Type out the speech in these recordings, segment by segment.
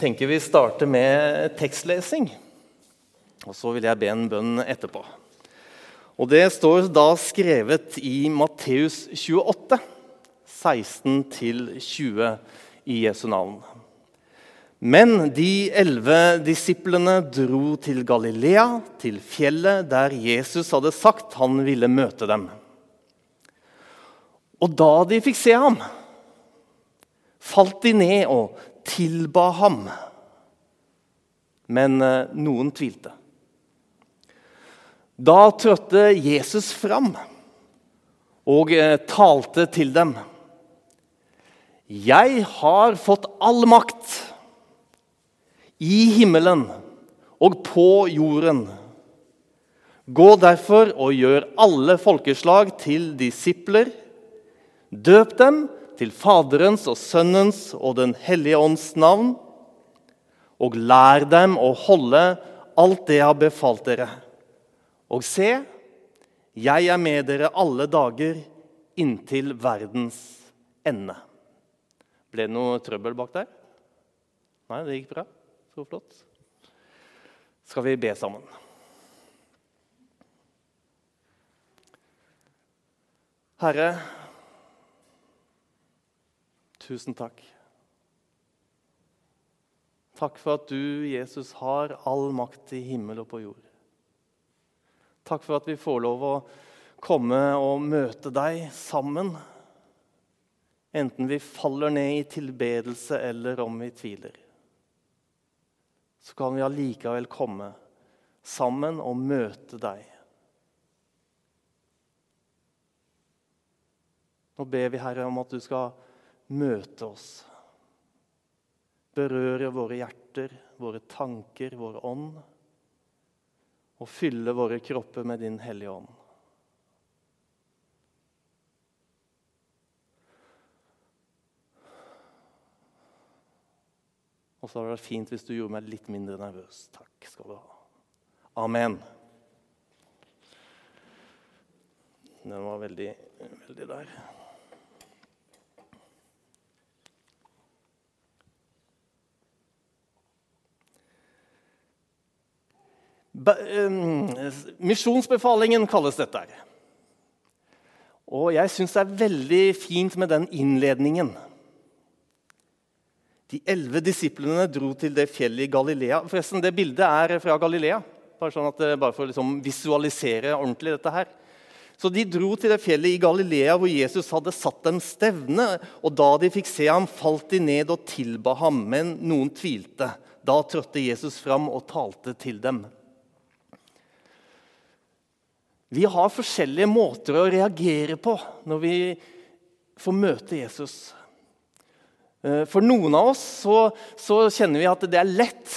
tenker vi starter med tekstlesing. Og så vil jeg be en bønn etterpå. Og Det står da skrevet i Matteus 28, 16-20 i Jesu navn. Men de elleve disiplene dro til Galilea, til fjellet der Jesus hadde sagt han ville møte dem. Og da de fikk se ham, falt de ned og tilba ham. Men eh, noen tvilte. Da trådte Jesus fram og eh, talte til dem. Jeg har fått all makt i himmelen og på jorden. Gå derfor og gjør alle folkeslag til disipler. Døp dem til Faderens og Sønnens og Den hellige ånds navn, og lær dem å holde alt det jeg har befalt dere. Og se, jeg er med dere alle dager inntil verdens ende. Ble det noe trøbbel bak der? Nei, det gikk bra. Så flott. Skal vi be sammen? Herre, Tusen takk. Takk for at du, Jesus, har all makt i himmel og på jord. Takk for at vi får lov å komme og møte deg sammen. Enten vi faller ned i tilbedelse eller om vi tviler. Så kan vi allikevel komme sammen og møte deg. Nå ber vi, Herre, om at du skal møte oss. Berøre våre hjerter, våre tanker, vår ånd. Og fylle våre kropper med din Hellige Ånd. Og så hadde det vært fint hvis du gjorde meg litt mindre nervøs. Takk skal du ha. Amen. Den var veldig, veldig der. Misjonsbefalingen kalles dette. Og jeg syns det er veldig fint med den innledningen. De elleve disiplene dro til det fjellet i Galilea. Forresten, Det bildet er fra Galilea. Bare, sånn at, bare for å liksom visualisere ordentlig dette her. Så De dro til det fjellet i Galilea hvor Jesus hadde satt dem stevne. og Da de fikk se ham, falt de ned og tilba ham, men noen tvilte. Da trådte Jesus fram og talte til dem. Vi har forskjellige måter å reagere på når vi får møte Jesus. Eh, for noen av oss så, så kjenner vi at det er lett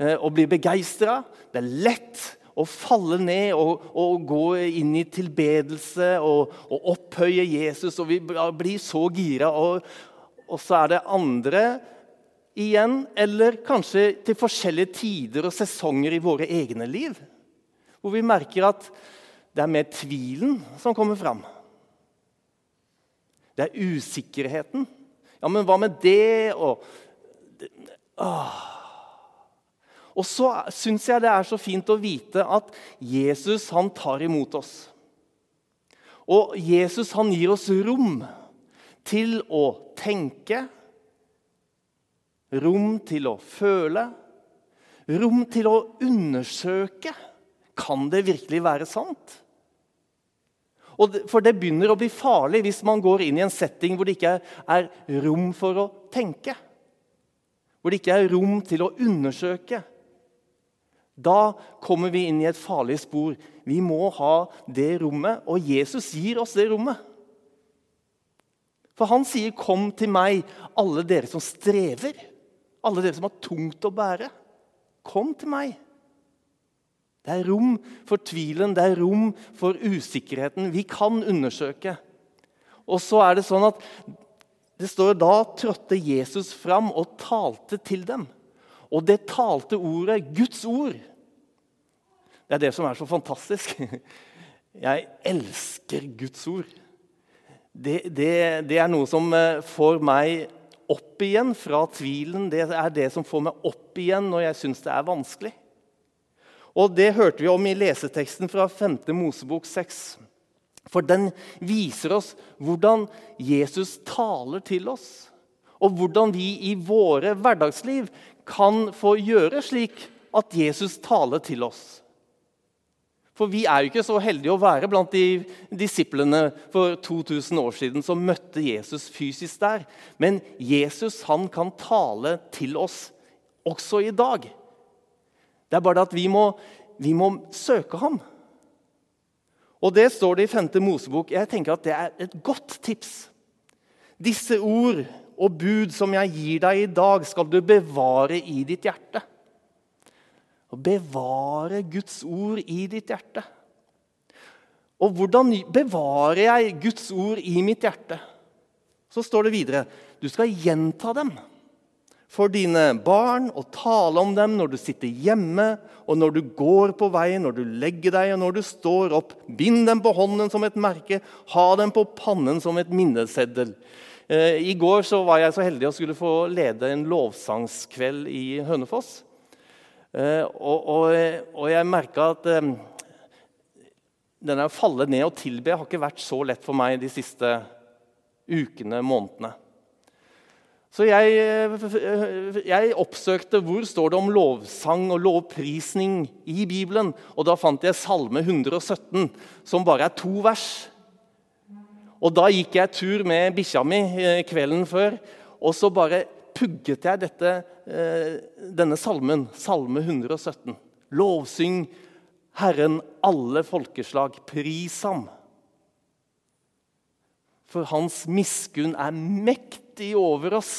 eh, å bli begeistra. Det er lett å falle ned og, og, gå inn i tilbedelse og, og, opphøye Jesus. Og vi blir så gira. Og, og så er det andre igjen, eller kanskje til forskjellige tider og sesonger i våre egne liv, hvor vi merker at det er mer tvilen som kommer fram. Det er usikkerheten. Ja, men hva med det? Og, åh. og så syns jeg det er så fint å vite at Jesus han tar imot oss. Og Jesus han gir oss rom til å tenke, rom til å føle, rom til å undersøke. Kan det virkelig være sant? for det begynner å bli farlig hvis man går inn i en setting hvor det ikke er rom for å tenke. Hvor det ikke er rom til å undersøke. Da kommer vi inn i et farlig spor. Vi må ha det rommet, og Jesus gir oss det rommet. For han sier, 'Kom til meg, alle dere som strever', alle dere som har tungt å bære. Kom til meg. Det er rom for tvilen, det er rom for usikkerheten. Vi kan undersøke. Og så er det sånn at det står da trådte Jesus fram og talte til dem. Og det talte ordet, Guds ord, det er det som er så fantastisk. Jeg elsker Guds ord. Det, det, det er noe som eh, får meg opp igjen fra tvilen. Det er det som får meg opp igjen når jeg syns det er vanskelig. Og Det hørte vi om i leseteksten fra 5. Mosebok 6. For den viser oss hvordan Jesus taler til oss, og hvordan vi i våre hverdagsliv kan få gjøre slik at Jesus taler til oss. For vi er jo ikke så heldige å være blant de disiplene for 2000 år siden som møtte Jesus fysisk der. Men Jesus han kan tale til oss også i dag. Det er bare det at vi må, vi må søke ham. Og Det står det i 5. Mosebok. Jeg tenker at Det er et godt tips. Disse ord og bud som jeg gir deg i dag, skal du bevare i ditt hjerte. Å bevare Guds ord i ditt hjerte. Og hvordan bevarer jeg Guds ord i mitt hjerte? Så står det videre du skal gjenta dem for dine barn og tale om dem når du sitter hjemme, og når du går på veien, når du legger deg og når du står opp. Bind dem på hånden som et merke, ha dem på pannen som et minneseddel. Eh, I går var jeg så heldig å skulle få lede en lovsangskveld i Hønefoss. Eh, og, og, og jeg merka at denne å falle ned og tilbe har ikke vært så lett for meg de siste ukene, månedene. Så jeg, jeg, oppsøkte hvor står det om lovsang og lovprisning i Bibelen. Og da fant jeg Salme 117, som bare er to vers. Og Da gikk jeg tur med bikkja mi kvelden før, og så bare pugget jeg dette, eh, denne salmen, Salme 117. Lovsyng Herren alle folkeslag, pris ham. For hans miskunn er mektig over oss.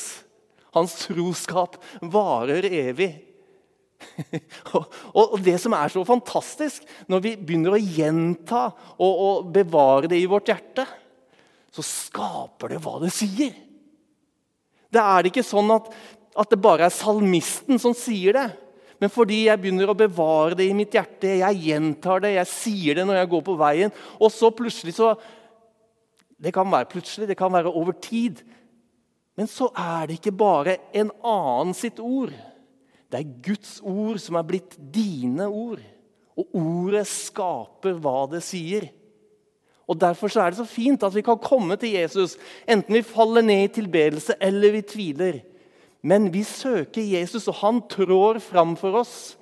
Hans troskap varer evig. og, Det som er så fantastisk, når vi begynner å gjenta og, og bevare det i vårt hjerte, så skaper det hva det sier. Det er ikke sånn at, at det bare er salmisten som sier det. Men fordi jeg begynner å bevare det i mitt hjerte, jeg gjentar det, jeg sier det når jeg går på veien, og så plutselig så Det kan være plutselig, det kan være over tid. Men så er det ikke bare en annen sitt ord. Det er Guds ord som er blitt dine ord. Og ordet skaper hva det sier. Og Derfor er det så fint at vi kan komme til Jesus, enten vi faller ned i tilbedelse eller vi tviler. Men vi søker Jesus, og han trår fram for oss.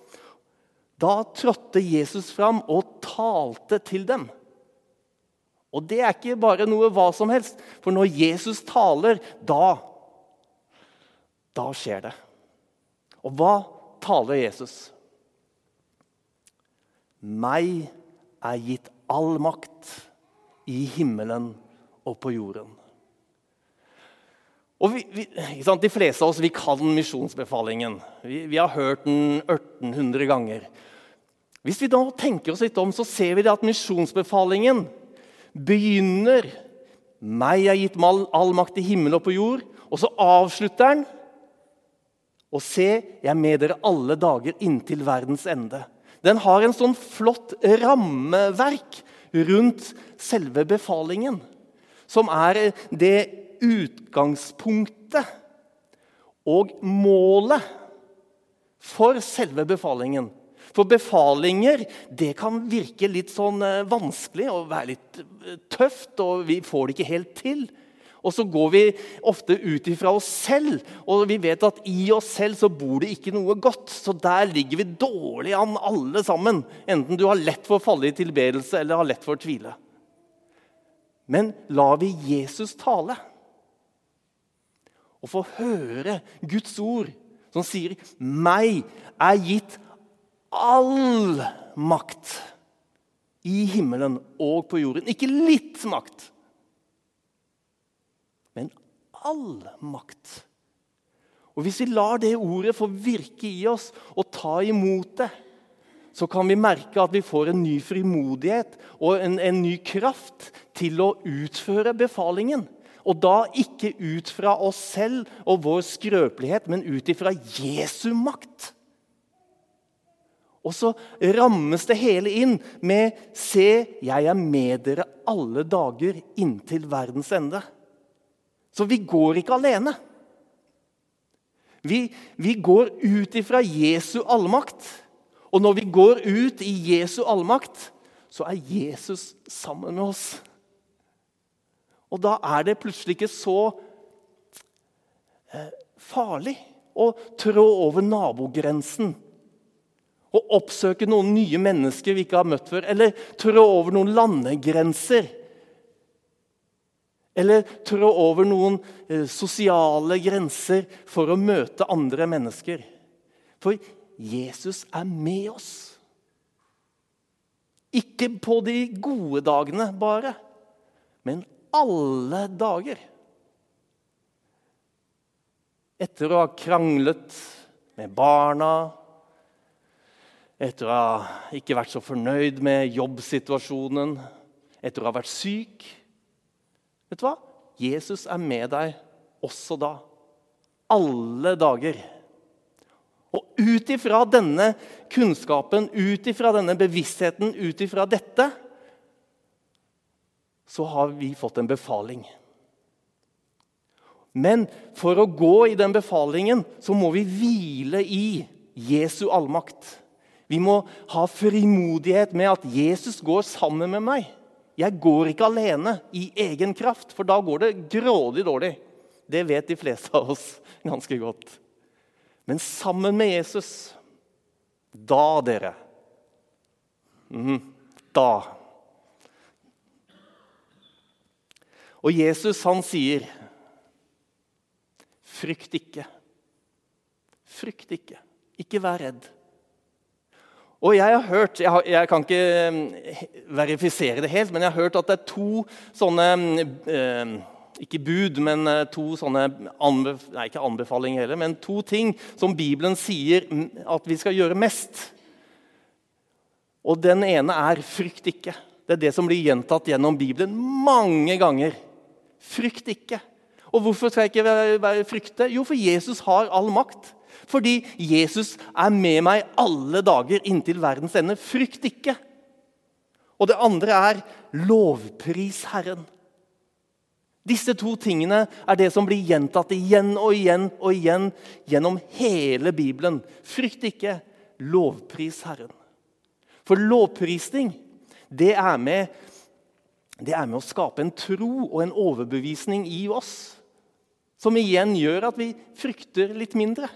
Da trådte Jesus fram og talte til dem. Og det er ikke bare noe hva som helst, for når Jesus taler, da Da skjer det. Og hva taler Jesus? Meg er gitt all makt i himmelen og på jorden. Og vi, vi, De fleste av oss vi kan misjonsbefalingen. Vi, vi, har hørt den 1800 ganger. Hvis vi da tenker oss litt om, så ser vi at misjonsbefalingen begynner meg er gitt all makt i himmel og på jord. Og så avslutter den. Og se, jeg er med dere alle dager inntil verdens ende. Den har en sånn flott rammeverk rundt selve befalingen, som er det utgangspunktet og målet for selve befalingen. For befalinger det kan virke litt sånn eh, vanskelig og være litt eh, tøft, og vi får det ikke helt til. Og så går vi ofte ut ifra oss selv, og vi vet at i oss selv så bor det ikke noe godt. Så der ligger vi dårlig an alle sammen. Enten du har lett for å falle i tilbedelse eller har lett for å tvile. Men lar vi Jesus tale og få høre Guds ord, som sier 'Meg er gitt all makt' i himmelen og på jorden. Ikke litt makt men all makt. Og Hvis vi lar det ordet få virke i oss og ta imot det, så kan vi merke at vi får en ny frimodighet og en, en ny kraft til å utføre befalingen. Og da ikke ut fra oss selv og vår skrøpelighet, men ut ifra Jesu makt. Og så rammes det hele inn med 'Se, jeg er med dere alle dager inntil verdens ende'. Så vi går ikke alene. Vi, vi går ut ifra Jesu allmakt. Og når vi går ut i Jesu allmakt, så er Jesus sammen med oss. Og da er det plutselig ikke så eh, farlig å trå over nabogrensen. Og oppsøke noen nye mennesker vi ikke har møtt før. Eller trå over noen landegrenser. Eller trå over noen eh, sosiale grenser for å møte andre mennesker. For Jesus er med oss. Ikke på de gode dagene bare, men alle dager. Etter å ha kranglet med barna, etter å ha ikke vært så fornøyd med jobbsituasjonen, etter å ha vært syk Vet du hva? Jesus er med deg også da. Alle dager. Og ut ifra denne kunnskapen, ut ifra denne bevisstheten, ut ifra dette, så har vi fått en befaling. Men for å gå i den befalingen så må vi hvile i Jesu allmakt. Vi må ha frimodighet med at Jesus går sammen med meg. Jeg går ikke alene i egen kraft, for da går det grådig dårlig. Det vet de fleste av oss ganske godt. Men sammen med Jesus Da, dere mm, Da. Og Jesus, han sier, 'Frykt ikke. Frykt ikke. Ikke vær redd.' Og jeg har hørt, jeg, har, jeg, kan ikke mm, verifisere det helt, men jeg har hørt at det er to sånne eh, ikke bud, men eh, to sånne anbef nei, ikke anbefalinger heller, men to ting som Bibelen sier at vi skal gjøre mest. Og Den ene er 'frykt ikke'. Det er det som blir gjentatt gjennom Bibelen mange ganger. Frykt ikke. Og hvorfor skal jeg ikke frykte? Jo, for Jesus har all makt. Fordi Jesus er med meg alle dager inntil verdens ende. Frykt ikke. Og det andre er 'lovpris Herren'. Disse to tingene er det som blir gjentatt igjen og igjen og igjen gjennom hele Bibelen. Frykt ikke, lovpris Herren. For lovprisning, det er, med, det er med å skape en tro og en overbevisning i oss. Som igjen gjør at vi frykter litt mindre.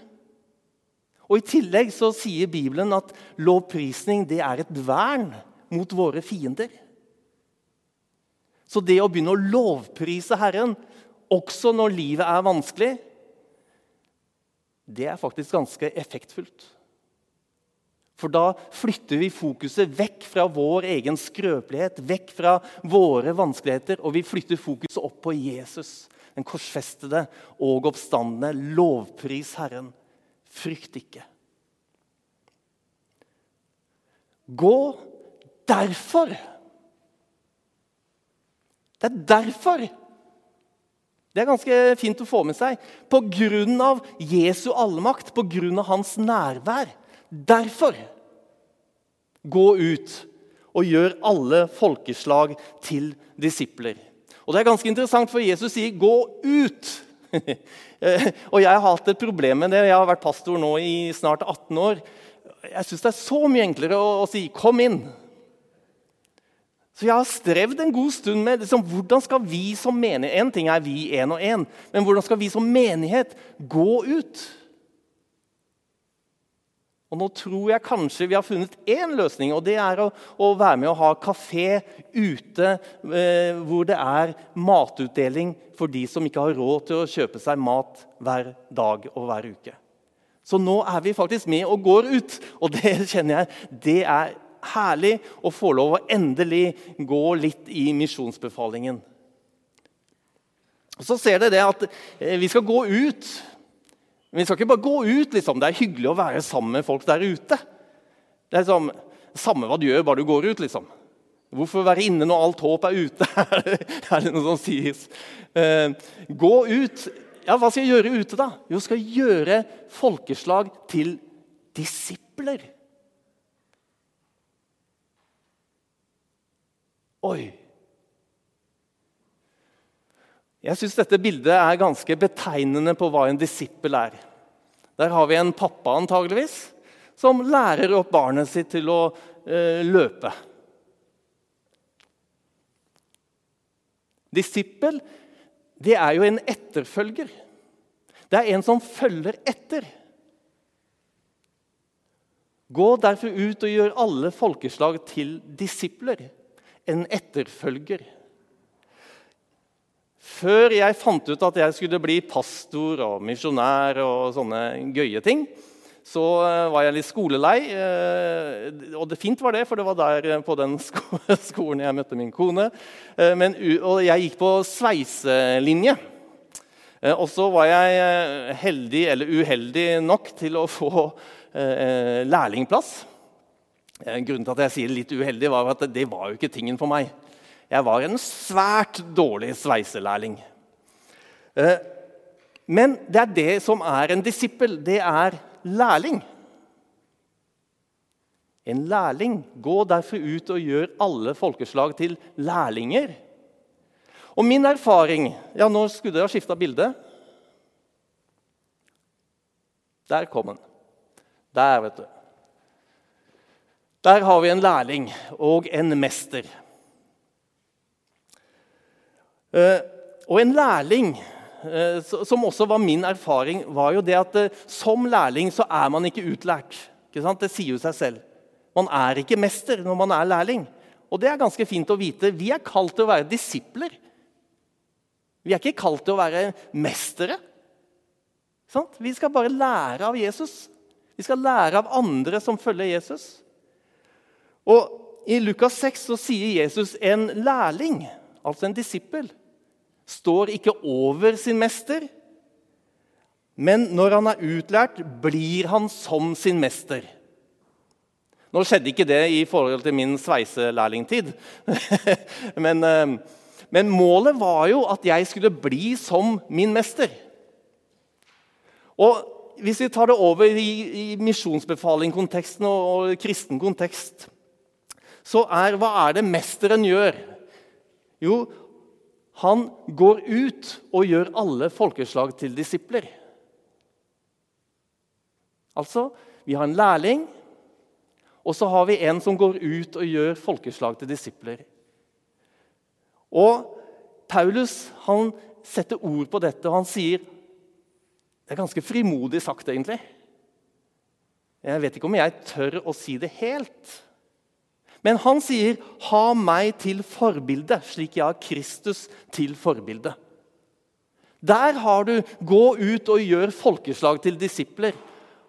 Og I tillegg så sier Bibelen at lovprisning det er et vern mot våre fiender. Så det å begynne å lovprise Herren, også når livet er vanskelig, det er faktisk ganske effektfullt. For da flytter vi fokuset vekk fra vår egen skrøpelighet, vekk fra våre vanskeligheter, og vi flytter fokuset opp på Jesus, den korsfestede og oppstandende. Lovpris Herren. Frykt ikke. Gå derfor det er derfor. Det er ganske fint å få med seg. På grunn av Jesu allmakt, på grunn av hans nærvær. Derfor gå ut og gjør alle folkeslag til disipler. Og Det er ganske interessant, for Jesus sier 'gå ut'. og Jeg har hatt et problem med det. Jeg har vært pastor nå i snart 18 år. Jeg syns det er så mye enklere å, å si 'kom inn'. Så jeg har strevd en god stund med liksom, hvordan skal vi som menighet En ting er vi én og én, men hvordan skal vi som menighet gå ut? Og Nå tror jeg kanskje vi har funnet én løsning, og det er å, å være med å ha kafé ute eh, hvor det er matutdeling for de som ikke har råd til å kjøpe seg mat hver dag og hver uke. Så nå er vi faktisk med og går ut, og det kjenner jeg det er herlig å få lov å endelig gå litt i misjonsbefalingen. Så ser dere det at eh, vi skal gå ut. Men vi skal ikke bare gå ut. liksom. Det er hyggelig å være sammen med folk der ute. Det er liksom, Samme hva du gjør, bare du går ut. liksom. Hvorfor være inne når alt håp er ute? er det noe som sies. Eh, gå ut. Ja, Hva skal jeg gjøre ute, da? Jo, skal gjøre folkeslag til disipler. Oi! Jeg syns dette bildet er ganske betegnende på hva en disippel er. Der har vi en pappa antageligvis, som lærer opp barnet sitt til å eh, løpe. Disippel det er jo en etterfølger. Det er en som følger etter. Gå derfor ut og gjør alle folkeslag til disipler, en etterfølger. Før jeg fant ut at jeg skulle bli pastor og misjonær og sånne gøye ting, så eh, var jeg litt skolelei. Eh, og det fint var det, for det var der eh, på den skolen jeg møtte min kone. Men, og jeg gikk på sveiselinje. Og så var jeg heldig eller uheldig nok til å få lærlingplass. Grunnen til at jeg sier litt uheldig, var at det var jo ikke tingen for meg. Jeg var en svært dårlig sveiselærling. Men det er det som er en disippel. Det er lærling. En lærling. Gå derfor ut og gjør alle folkeslag til lærlinger. Og min erfaring Ja, nå skulle jeg ha skifta bilde. Der kom den. Der, vet du. Der har vi en lærling og en mester. Eh, og en lærling Eh, som også var min erfaring, var jo det at eh, som lærling så er man ikke utlært. Ikke det sier jo seg selv. Man er ikke mester når man er lærling. Og det er ganske fint å vite. Vi er kalt til å være disipler. Vi er ikke kalt til å være mestere. Vi skal bare lære av Jesus. Vi skal lære av andre som følger Jesus. Og I Lukas 6 så sier Jesus en lærling, altså en disippel står ikke over sin mester, men når han er utlært, blir han som sin mester. Nå skjedde ikke det i forhold til min sveiselærlingtid. men, eh, men målet var jo at jeg skulle bli som min mester. Og Hvis vi tar det over i, i misjonsbefalingkonteksten og, og kristen kontekst, så er hva er det mesteren gjør? Jo, han går ut og gjør alle folkeslag til disipler. Altså, vi har en lærling, og så har vi en som går ut og gjør folkeslag til disipler. Og Paulus han setter ord på dette, og han sier Det er ganske frimodig sagt, egentlig. Jeg vet ikke om jeg tør å si det helt. Men han sier, 'Ha meg til forbilde, slik jeg har Kristus til forbilde'. Der har du 'gå ut og gjør folkeslag til disipler'.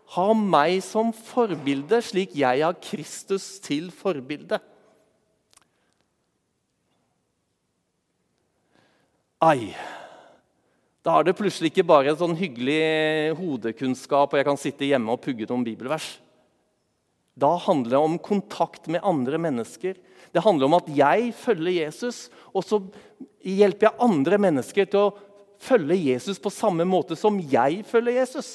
Ha meg som forbilde, slik jeg har Kristus til forbilde. Ai. Da er det plutselig ikke bare en sånn hyggelig hodekunnskap, og jeg kan sitte hjemme og pugge noen bibelvers. Da handler det om kontakt med andre mennesker. Det handler om at jeg følger Jesus, og så hjelper jeg andre mennesker til å følge Jesus på samme måte som jeg følger Jesus.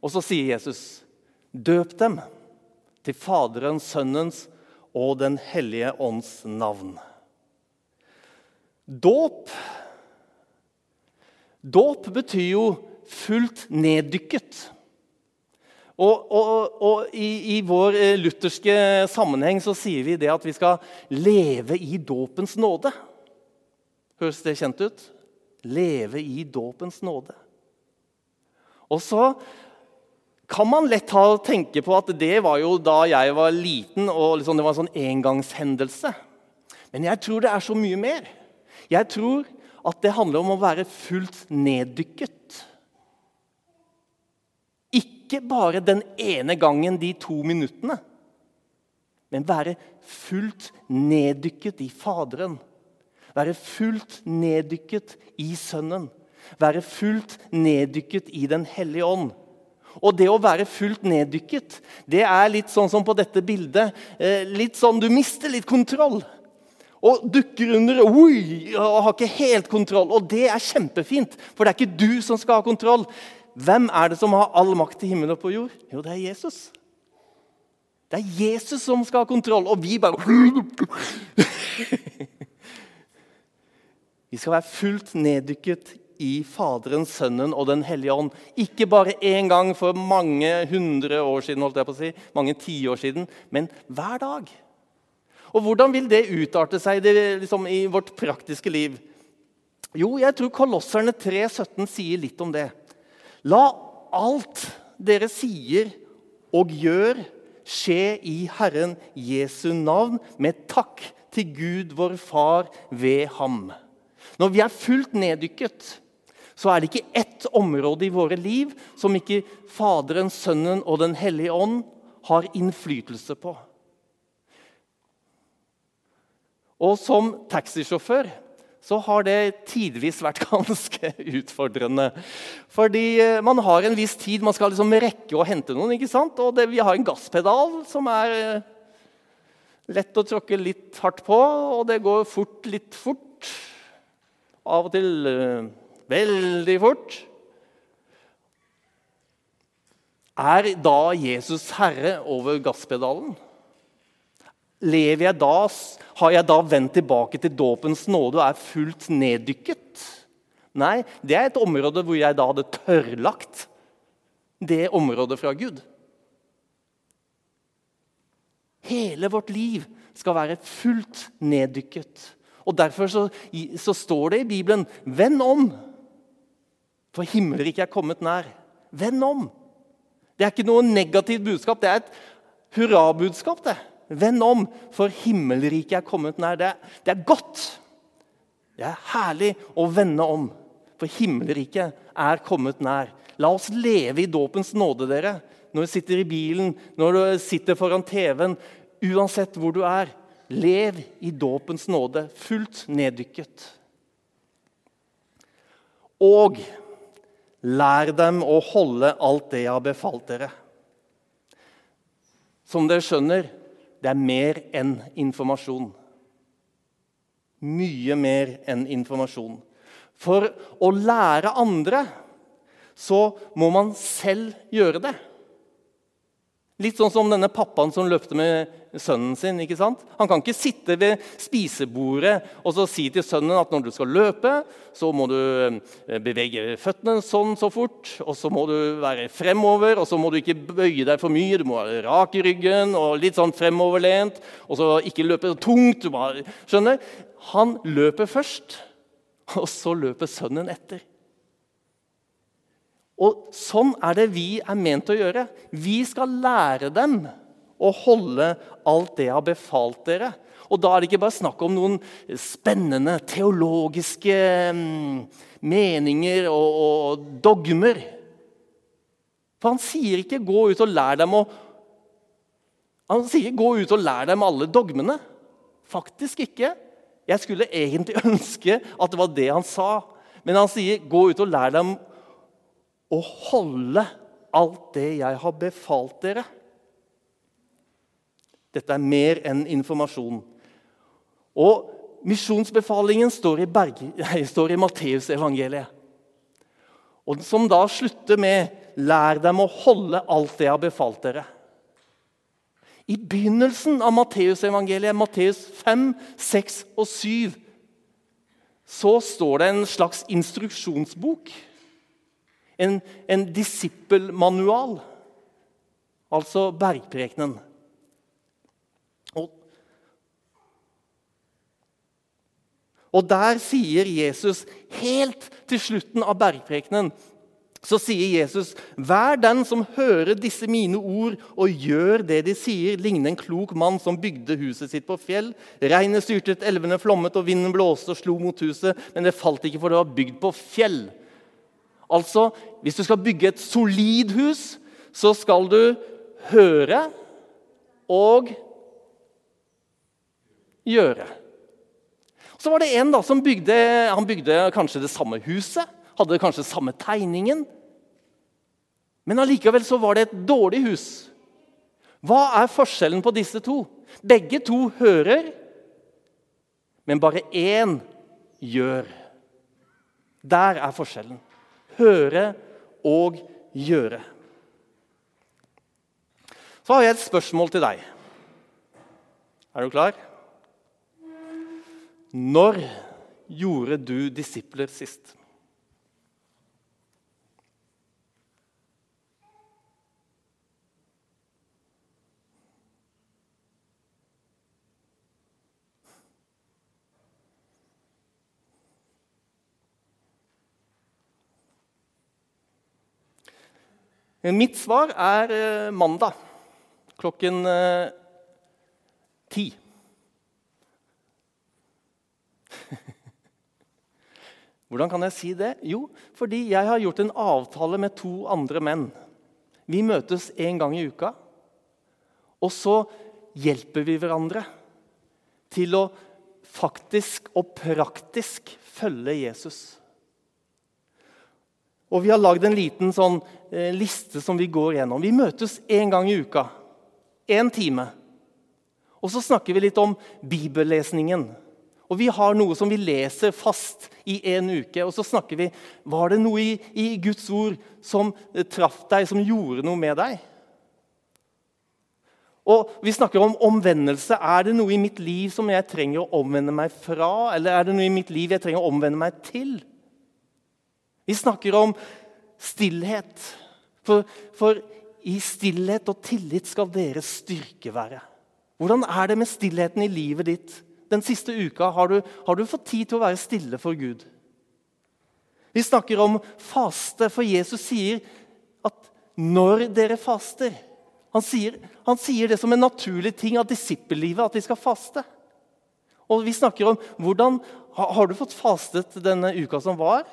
Og så sier Jesus, 'Døp dem til Faderens, Sønnens og Den hellige ånds navn'. Dåp Dåp betyr jo fullt neddykket. Og, og, og i, i, vår eh, lutherske sammenheng så sier vi det at vi skal leve i dåpens nåde. Høres det kjent ut? Leve i dåpens nåde. Og så kan man lett ha tenke på at det var jo da jeg var liten, og liksom det var en sånn engangshendelse. Men jeg tror det er så mye mer. Jeg tror at det handler om å være fullt neddykket. Ikke bare den ene gangen de to minuttene, men være fullt neddykket i Faderen. Være fullt neddykket i Sønnen. Være fullt neddykket i Den hellige ånd. Og det å være fullt neddykket, det er litt sånn som på dette bildet. Eh, litt sånn Du mister litt kontroll. Og dukker under ui, og har ikke helt kontroll. Og det er kjempefint, for det er ikke du som skal ha kontroll. Hvem er det som har all makt i himmelen og på jord? Jo, det er Jesus. Det er Jesus som skal ha kontroll, og vi bare Vi skal være fullt neddykket i Faderen, Sønnen og Den hellige ånd. Ikke bare én gang for mange hundre år siden, holdt jeg på å si, mange tiår siden, men hver dag. Og Hvordan vil det utarte seg det, liksom, i vårt praktiske liv? Jo, jeg tror Kolosserne 3,17 sier litt om det. La alt dere sier og gjør, skje i Herren Jesu navn, med takk til Gud vår Far ved ham. Når vi er fullt neddykket, så er det ikke ett område i våre liv som ikke Faderen, Sønnen og Den hellige ånd har innflytelse på. Og som taxisjåfør så har det tidvis vært ganske utfordrende. Fordi eh, man har en viss tid, man skal liksom rekke å hente noen. ikke sant? Og det, vi har en gasspedal som er eh, lett å tråkke litt hardt på, og det går fort, litt fort. Av og til uh, veldig fort. Er da Jesus herre over gasspedalen? Lever jeg da, Har jeg da vendt tilbake til dåpens nåde og er fullt neddykket? Nei, det er et område hvor jeg da hadde tørrlagt det området fra Gud. Hele vårt liv skal være fullt neddykket. Og Derfor så, så står det i Bibelen 'venn om', for himmelriket er kommet nær. Venn om. Det er ikke noe negativt budskap, det er et hurrabudskap. det. Vend om, for himmelriket er kommet nær. Det, det er godt. Det er herlig å vende om, for himmelriket er kommet nær. La oss leve i dåpens nåde, dere. Når du sitter i bilen, når du sitter foran TV-en, uansett hvor du er. Lev i dåpens nåde, fullt neddykket. Og lær dem å holde alt det jeg har befalt dere. Som dere skjønner, det er mer enn informasjon. Mye mer enn informasjon. For å lære andre så må man selv gjøre det. Litt sånn som denne pappaen som løpte med sønnen sin. ikke sant? Han kan ikke sitte ved spisebordet og si til sønnen at når du skal løpe, så må du eh, bevege føttene sånn så fort, og så må du være fremover, og så må du ikke bøye deg for mye. Du må være rak i ryggen og litt sånn fremoverlent, og så ikke løpe tungt. Du må, skjønner? Han løper først, og så løper sønnen etter. Og Sånn er det vi er ment å gjøre. Vi skal lære dem å holde alt det jeg har befalt dere. Og Da er det ikke bare snakk om noen spennende teologiske mm, meninger og, og dogmer. For han sier ikke 'gå ut og lær dem' å Han sier 'gå ut og lær dem alle dogmene'. Faktisk ikke. Jeg skulle egentlig ønske at det var det han sa. Men han sier 'gå ut og lær dem' å holde alt det jeg har befalt dere. Dette er mer enn informasjon. Og Misjonsbefalingen står i, i Matteusevangeliet. Og Som da slutter med 'lær dem å holde alt det jeg har befalt dere'. I begynnelsen av Matteusevangeliet, Matteus 5, 6 og 7, så står det en slags instruksjonsbok en, en disippelmanual, altså bergprekenen. Og, og der sier Jesus, helt til slutten av bergprekenen, så sier Jesus.: 'Vær den som hører disse mine ord og gjør det de sier, 'ligne en klok mann som bygde huset sitt på fjell. Regnet styrtet, elvene flommet, og vinden blåste og slo mot huset, men det falt ikke, for det var bygd på fjell. Altså, hvis du skal bygge et solid hus, så skal du høre og gjøre. Så var det en da som bygde, han bygde kanskje det samme huset, hadde kanskje samme tegningen. Men allikevel så var det et dårlig hus. Hva er forskjellen på disse to? Begge to hører, men bare én gjør. Der er forskjellen høre og gjøre. Så har jeg et spørsmål til deg. Er du klar? Når gjorde du disipler sist? Mitt svar er eh, mandag klokken eh, ti. Hvordan kan jeg si det? Jo, fordi jeg har gjort en avtale med to andre menn. Vi møtes én gang i uka, og så hjelper vi hverandre til å faktisk og praktisk følge Jesus. Og vi har lagd en liten sånn, liste som vi går gjennom. Vi møtes én gang i uka. Én time. Og så snakker vi litt om bibellesningen. Og vi har noe som vi leser fast i en uke. Og så snakker vi Var det noe i, i Guds ord som eh, traff deg, som gjorde noe med deg? Og Vi snakker om omvendelse. Er det noe i mitt liv som jeg trenger å omvende meg fra? Eller er det noe i mitt liv jeg trenger å omvende meg til? Vi snakker om stillhet. For, for, i stillhet og tillit skal deres styrke være. Hvordan er det med stillheten i livet ditt? Den siste uka har du, har du fått tid til å være stille for Gud. Vi snakker om faste, for Jesus sier at når dere faster Han sier, han sier det som en naturlig ting av disippellivet, at vi skal faste. Og vi snakker om hvordan Har du fått fastet denne uka som var?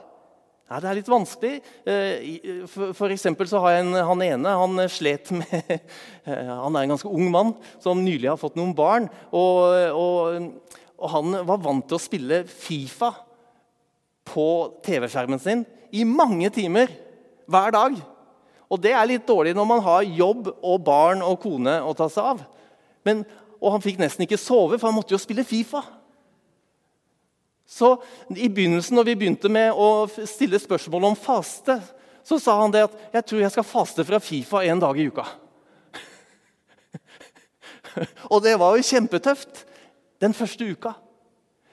Ja, det er litt vanskelig. Eh, for, for eksempel så har jeg en, han ene han slet med eh, Han er en ganske ung mann som nylig har fått noen barn. Og, og, og han var vant til å spille Fifa på TV-skjermen sin i mange timer hver dag. Og det er litt dårlig når man har jobb og barn og kone å ta seg av. Men, og han fikk nesten ikke sove, for han måtte jo spille Fifa. Så I begynnelsen, når vi begynte med å stille spørsmål om faste, så sa han det at 'jeg tror jeg skal faste fra Fifa en dag i uka'. og det var jo kjempetøft den første uka.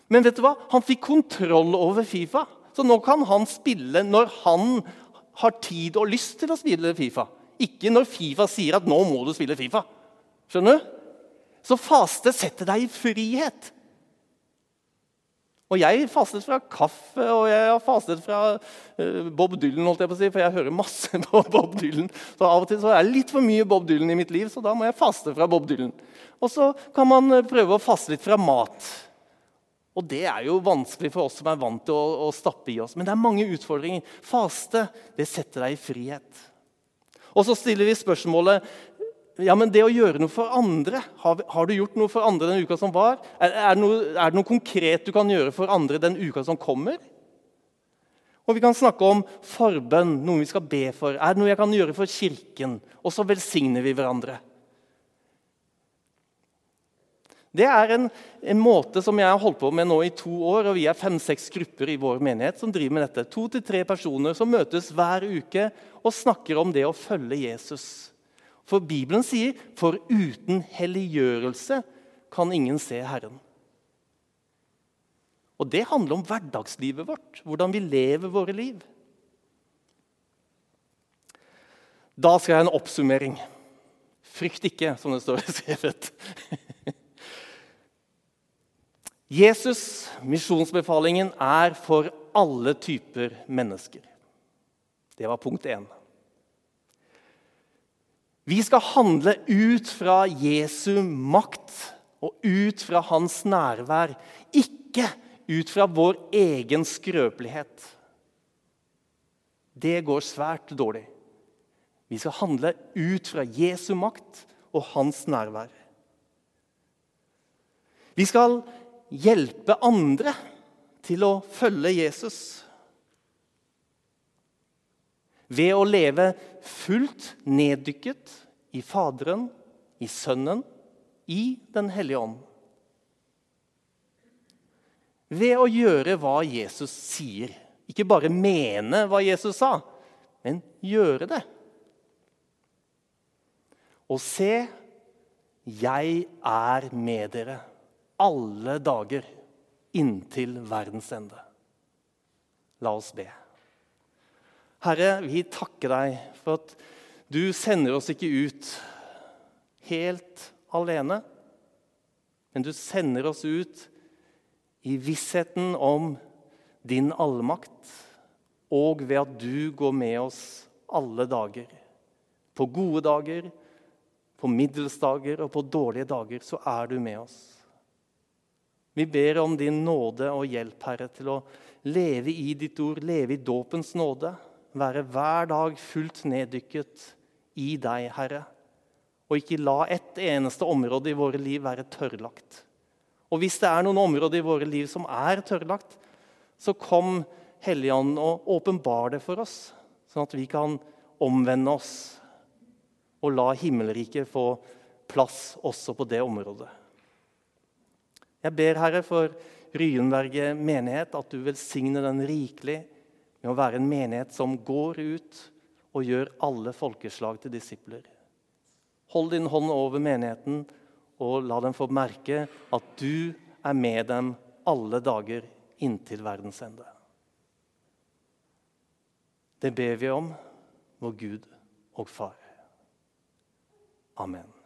Men vet du hva? han fikk kontroll over Fifa. Så nå kan han spille når han har tid og lyst til å spille Fifa. Ikke når Fifa sier at 'nå må du spille Fifa'. Skjønner du? Så faste setter deg i frihet. Og jeg fastet fra kaffe, og jeg har fastet fra uh, Bob Dylan, holdt jeg på å si, for jeg hører masse på Bob Dylan. Så av og til så er det litt for mye Bob Dylan i mitt liv, så da må jeg faste fra Bob Dylan. Og så kan man eh, prøve å faste litt fra mat. Og det er jo vanskelig for oss som er vant til å, å stappe i oss. Men det er mange utfordringer. Faste det setter deg i frihet. Og så stiller vi spørsmålet ja, men det å gjøre noe for andre Har, har du gjort noe for andre den uka som var? Er, er, det noe, er, det noe, konkret du kan gjøre for andre den uka som kommer? Og Vi kan snakke om forbønn, noe vi skal be for. Er det noe jeg kan gjøre for Kirken? Og så velsigner vi hverandre. Det er en, en, måte som jeg har holdt på med nå i to år. og Vi er fem-seks grupper i vår menighet som driver med dette. To til tre personer som møtes hver uke og snakker om det å følge Jesus. For Bibelen sier for uten helliggjørelse kan ingen se Herren. Og Det handler om hverdagslivet vårt, hvordan vi lever våre liv. Da skal jeg ha en oppsummering. Frykt ikke, som det står skrevet. Jesus, misjonsbefalingen, er for alle typer mennesker. Det var punkt én. Vi skal handle ut fra Jesu makt og ut fra hans nærvær, ikke ut fra vår egen skrøpelighet. Det går svært dårlig. Vi skal handle ut fra Jesu makt og hans nærvær. Vi skal hjelpe andre til å følge Jesus ved å leve fullt neddykket i Faderen, i Sønnen, i Den hellige ånd. Ved å gjøre hva Jesus sier. Ikke bare mene hva Jesus sa, men gjøre det. Og se, jeg er med dere alle dager inntil verdens ende. La oss be. Herre, vi takker deg for at du sender oss ikke ut helt alene, men du sender oss ut i vissheten om din allmakt, og ved at du går med oss alle dager. På gode dager, på middelsdager og på dårlige dager så er du med oss. Vi ber om din nåde og hjelp, Herre, til å leve i ditt ord, leve i dåpens nåde. Være hver dag fullt neddykket i deg, Herre. Og ikke la ett eneste område i våre liv være tørrlagt. Og hvis det er noen områder i våre liv som er tørrlagt, så kom Helligånden og åpenbar det for oss, sånn at vi kan omvende oss og la himmelriket få plass også på det området. Jeg ber, Herre, for Ryenberget menighet, at du velsigner den rikelig med å være en menighet som går ut og gjør alle folkeslag til disipler. Hold din hånd over menigheten og la dem få merke at du er med dem alle dager inntil verdens ende. Det ber vi om, vår Gud og Far. Amen.